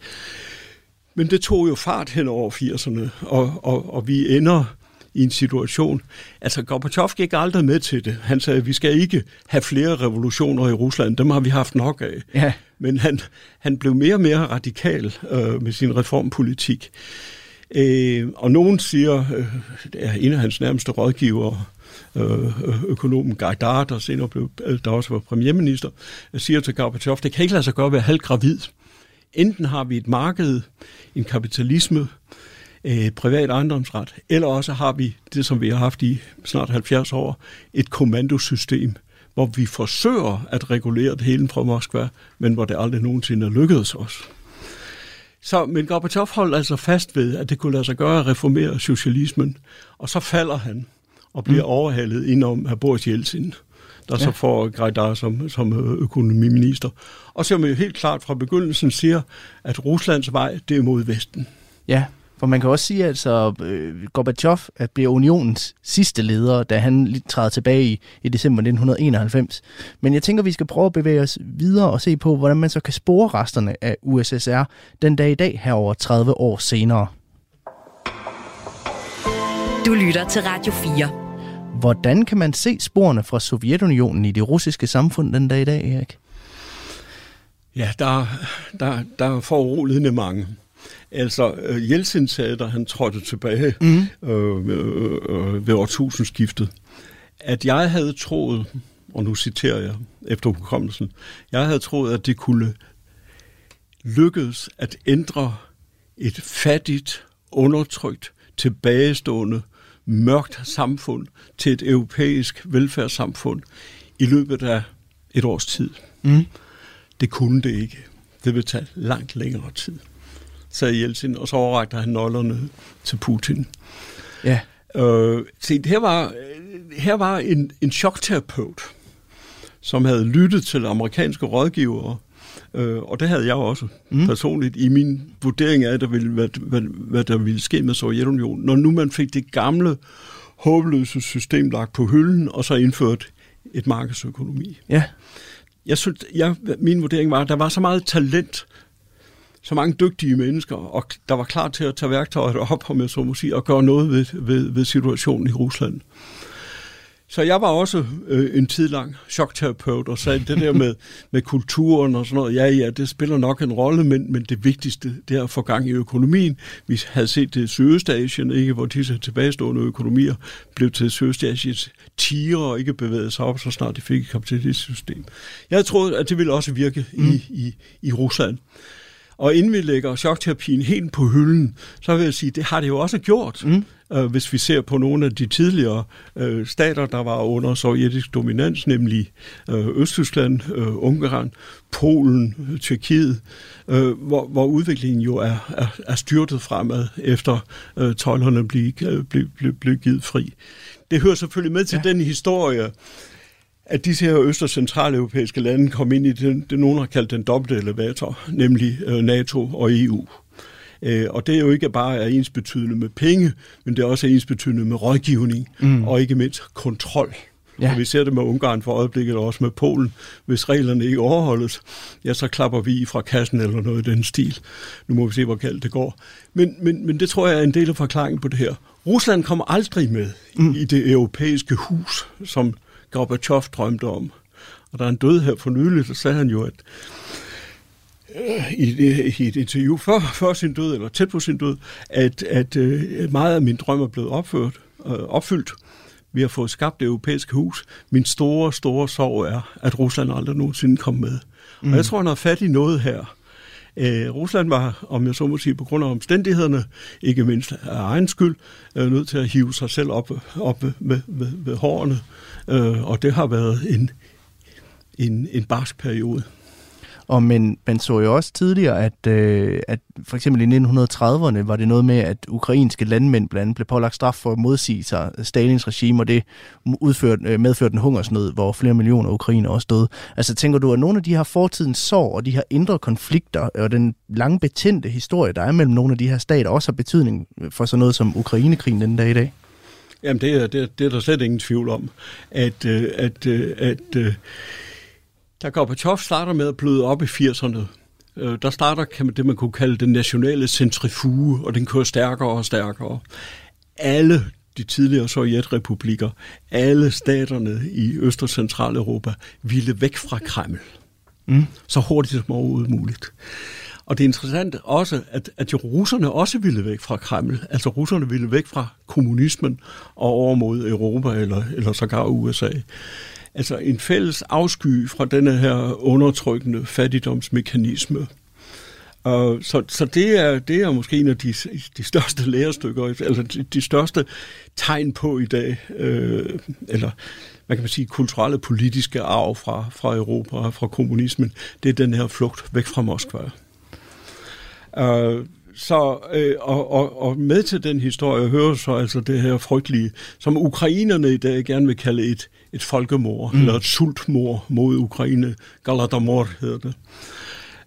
D: Men det tog jo fart hen over 80'erne, og, og, og vi ender i en situation. Altså, Gorbachev gik aldrig med til det. Han sagde, at vi skal ikke have flere revolutioner i Rusland. Dem har vi haft nok af. Ja. Men han, han blev mere og mere radikal øh, med sin reformpolitik. Øh, og nogen siger, øh, det er en af hans nærmeste rådgivere, øh, økonomen Gaidar, der senere blev, øh, der også var premierminister, siger til Gorbachev, det kan ikke lade sig gøre at være halvgravid. Enten har vi et marked, en kapitalisme, øh, privat ejendomsret, eller også har vi det, som vi har haft i snart 70 år, et kommandosystem, hvor vi forsøger at regulere det hele fra Moskva, men hvor det aldrig nogensinde er lykkedes os. Så, men Gorbachev holdt altså fast ved, at det kunne lade sig gøre at reformere socialismen, og så falder han og bliver mm. overhalet indenom af Boris Jeltsin, der ja. så får Grejdar som, som økonomiminister. Og som jo helt klart fra begyndelsen siger, at Ruslands vej, det er mod Vesten.
C: Ja, for man kan også sige, at altså, øh, Gorbachev at bliver unionens sidste leder, da han træder tilbage i, i december 1991. Men jeg tænker, vi skal prøve at bevæge os videre og se på, hvordan man så kan spore resterne af USSR den dag i dag, her over 30 år senere.
B: Du lytter til Radio 4.
C: Hvordan kan man se sporene fra Sovjetunionen i det russiske samfund den dag i dag, Erik?
D: Ja, der, der, der er foruroligende mange. Altså, uh, Jeltsin sagde, da han trådte tilbage mm. øh, øh, ved årtusindskiftet, at jeg havde troet, og nu citerer jeg efter hukommelsen, jeg havde troet, at det kunne lykkes at ændre et fattigt, undertrykt, tilbagestående, mørkt samfund til et europæisk velfærdssamfund i løbet af et års tid. Mm. Det kunne det ikke. Det vil tage langt længere tid, sagde Jeltsin, og så overrakte han nøglerne til Putin. Ja. Øh, se, her var, her var en, en chokterapeut, som havde lyttet til amerikanske rådgivere, Øh, og det havde jeg også mm. personligt i min vurdering af, der ville, hvad, hvad, hvad der ville ske med Sovjetunionen. Når nu man fik det gamle, håbløse system lagt på hylden, og så indført et markedsøkonomi. Ja. Jeg synes, jeg, min vurdering var, at der var så meget talent, så mange dygtige mennesker, og der var klar til at tage værktøjet op, om jeg så må sige, og gøre noget ved, ved, ved situationen i Rusland. Så jeg var også øh, en tid lang chokterapeut og sagde det der med, med kulturen og sådan noget. Ja, ja, det spiller nok en rolle, men, men det vigtigste det er at få gang i økonomien. Vi havde set det i Sydøstasien, ikke, hvor disse tilbagestående økonomier blev til Sydøstasiens tiger og ikke bevægede sig op, så snart de fik et kapitalistisk system. Jeg troede, at det ville også virke mm. i, i, i Rusland. Og inden vi lægger chokterapien helt på hylden, så vil jeg sige, det har det jo også gjort. Mm. Øh, hvis vi ser på nogle af de tidligere øh, stater, der var under sovjetisk dominans, nemlig øh, Østtyskland, øh, Ungarn, Polen, øh, Tyrkiet, øh, hvor, hvor udviklingen jo er, er, er styrtet fremad, efter øh, tøjlerne blev, øh, blev, blev, blev givet fri. Det hører selvfølgelig med til ja. den historie, at disse her øst- og centraleuropæiske lande kom ind i det, det nogen har kaldt den dobbelte elevator, nemlig øh, NATO og EU. Øh, og det er jo ikke bare er ens betydende med penge, men det er også ens betydende med rådgivning, mm. og ikke mindst kontrol. Ja. Og vi ser det med Ungarn for øjeblikket, og også med Polen. Hvis reglerne ikke overholdes, ja, så klapper vi fra kassen eller noget i den stil. Nu må vi se, hvor galt det går. Men, men, men det tror jeg er en del af forklaringen på det her. Rusland kommer aldrig med mm. i det europæiske hus, som Gorbachev drømte om. Og der er en død her for nylig, så sagde han jo, at i, i et interview før, før sin død, eller tæt på sin død, at, at øh, meget af min drøm er blevet opført, øh, opfyldt. Vi har fået skabt det europæiske hus. Min store, store sorg er, at Rusland aldrig nogensinde kom med. Mm. Og jeg tror, han har fat i noget her. Øh, Rusland var, om jeg så må sige, på grund af omstændighederne, ikke mindst af egen skyld, øh, nødt til at hive sig selv op, op med, med, med hårene. Øh, og det har været en, en, en barsk periode.
C: Og men man så jo også tidligere, at, øh, at for eksempel i 1930'erne var det noget med, at ukrainske landmænd blandt andet blev pålagt straf for at modsige sig Stalins regime, og det udført, øh, medførte en hungersnød, hvor flere millioner ukrainer også døde. Altså tænker du, at nogle af de her fortidens sorg og de her indre konflikter og den lange betændte historie, der er mellem nogle af de her stater, også har betydning for sådan noget som Ukrainekrigen den dag i dag?
D: Jamen, det er, det, er, det er der slet ingen tvivl om, at, øh, at, øh, at, at da Gorbachev starter med at bløde op i 80'erne, øh, der starter kan man, det, man kunne kalde den nationale centrifuge, og den kører stærkere og stærkere. Alle de tidligere sovjetrepublikker, alle staterne i Øst- og Centraleuropa ville væk fra Kreml. Mm. Så hurtigt som overhovedet muligt. Og det er interessant også, at, at russerne også ville væk fra Kreml. Altså russerne ville væk fra kommunismen og over mod Europa eller, eller sågar USA. Altså en fælles afsky fra denne her undertrykkende fattigdomsmekanisme. Og så så det, er, det er måske en af de, de største lærestykker, eller de, de største tegn på i dag, øh, eller hvad kan man sige, kulturelle politiske arv fra, fra Europa og fra kommunismen, det er den her flugt væk fra Moskva. Øh, så, øh, og, og, og med til den historie hører så altså det her frygtelige, som ukrainerne i dag gerne vil kalde et, et folkemord, mm. eller et sultmord mod Ukraine. Galadomor hedder det.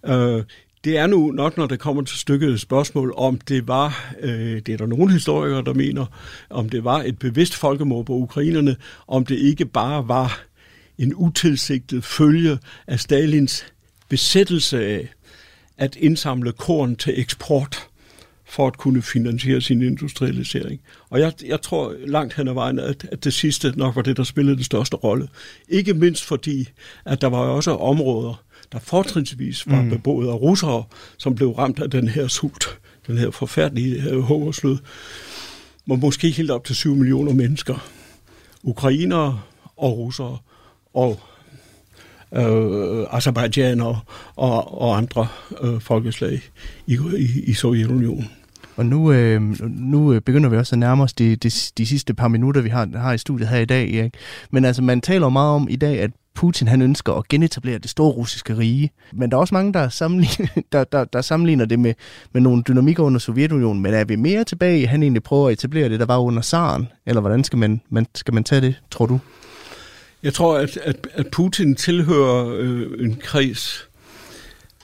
D: Øh, det er nu nok, når det kommer til stykket spørgsmål, om det var, øh, det er der nogle historikere, der mener, om det var et bevidst folkemord på ukrainerne, om det ikke bare var en utilsigtet følge af Stalins besættelse af at indsamle korn til eksport for at kunne finansiere sin industrialisering. Og jeg, jeg tror langt hen ad vejen, at, at det sidste nok var det, der spillede den største rolle. Ikke mindst fordi, at der var også områder, der fortrinsvis var mm. beboet af russere, som blev ramt af den her sult, den her forfærdelige uh, hungersnød, hvor måske helt op til 7 millioner mennesker, ukrainere og russere og øh, Azerbaijan og, og, og andre øh, folkeslag i, i, i Sovjetunionen.
C: Og nu, øh, nu øh, begynder vi også at nærme os de, de, de sidste par minutter, vi har, har i studiet her i dag. Erik. Men altså, man taler meget om i dag, at Putin han ønsker at genetablere det store russiske rige. Men der er også mange, der sammenligner, der, der, der sammenligner det med, med nogle dynamikker under Sovjetunionen. Men er vi mere tilbage, han egentlig prøver at etablere det, der var under Zaren? Eller hvordan skal man, man, skal man tage det, tror du?
D: Jeg tror, at, at, at Putin tilhører øh, en kreds,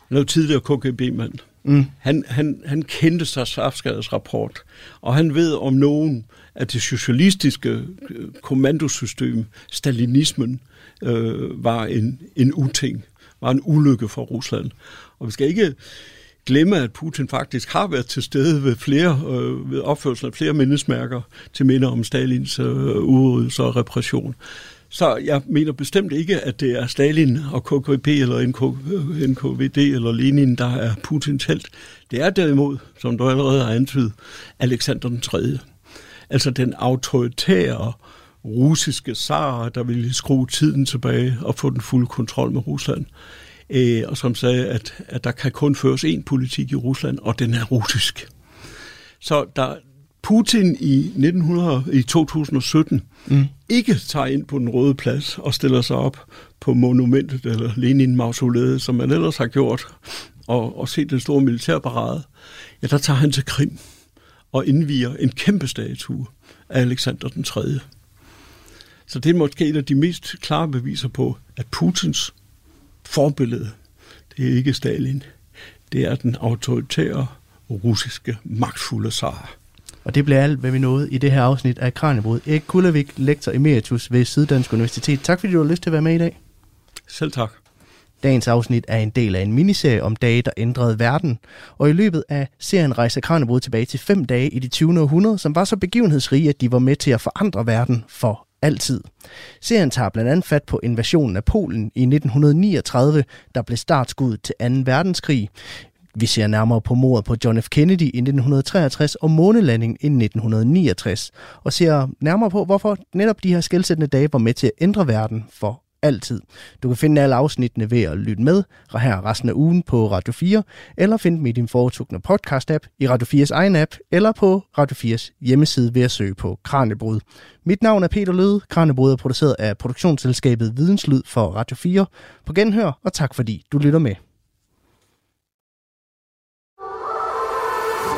D: noget tidligere KGB-mand. Mm. Han, han, han kendte sig Safskades rapport, og han ved om nogen, at det socialistiske øh, kommandosystem, stalinismen, øh, var en, en uting, var en ulykke for Rusland. Og vi skal ikke glemme, at Putin faktisk har været til stede ved flere øh, ved opførelsen af flere mindesmærker til minder om Stalins øh, udryddelse og repression. Så jeg mener bestemt ikke, at det er Stalin og KKP eller NKVD eller Lenin, der er Putins held. Det er derimod, som du allerede har antydet, Alexander den 3. Altså den autoritære russiske zar, der ville skrue tiden tilbage og få den fulde kontrol med Rusland. øh, og som sagde, at, at der kan kun føres én politik i Rusland, og den er russisk. Så der, Putin i, 1900, i 2017 mm. ikke tager ind på den røde plads og stiller sig op på monumentet eller Lenin-mausoleet, som man ellers har gjort, og, og set den store militærparade, ja, der tager han til Krim og indviger en kæmpe statue af Alexander den 3. Så det er måske et af de mest klare beviser på, at Putins forbillede, det er ikke Stalin, det er den autoritære russiske magtfulde zar.
C: Og det bliver alt, hvad vi nåede i det her afsnit af Kranjebrud. Erik Kullervik, lektor emeritus ved Syddansk Universitet. Tak fordi du har lyst til at være med i dag.
D: Selv tak.
C: Dagens afsnit er en del af en miniserie om dage, der ændrede verden. Og i løbet af serien rejser Kranjebrud tilbage til fem dage i det 20. århundrede, som var så begivenhedsrige, at de var med til at forandre verden for altid. Serien tager blandt andet fat på invasionen af Polen i 1939, der blev startskud til 2. verdenskrig. Vi ser nærmere på mordet på John F. Kennedy i 1963 og månelandingen i 1969, og ser nærmere på, hvorfor netop de her skældsættende dage var med til at ændre verden for altid. Du kan finde alle afsnittene ved at lytte med her resten af ugen på Radio 4, eller finde dem i din foretrukne podcast-app, i Radio 4's egen app, eller på Radio 4's hjemmeside ved at søge på Kranjebrud. Mit navn er Peter Løde. Kranjebrud er produceret af produktionsselskabet Videnslyd for Radio 4. På genhør, og tak fordi du lytter med.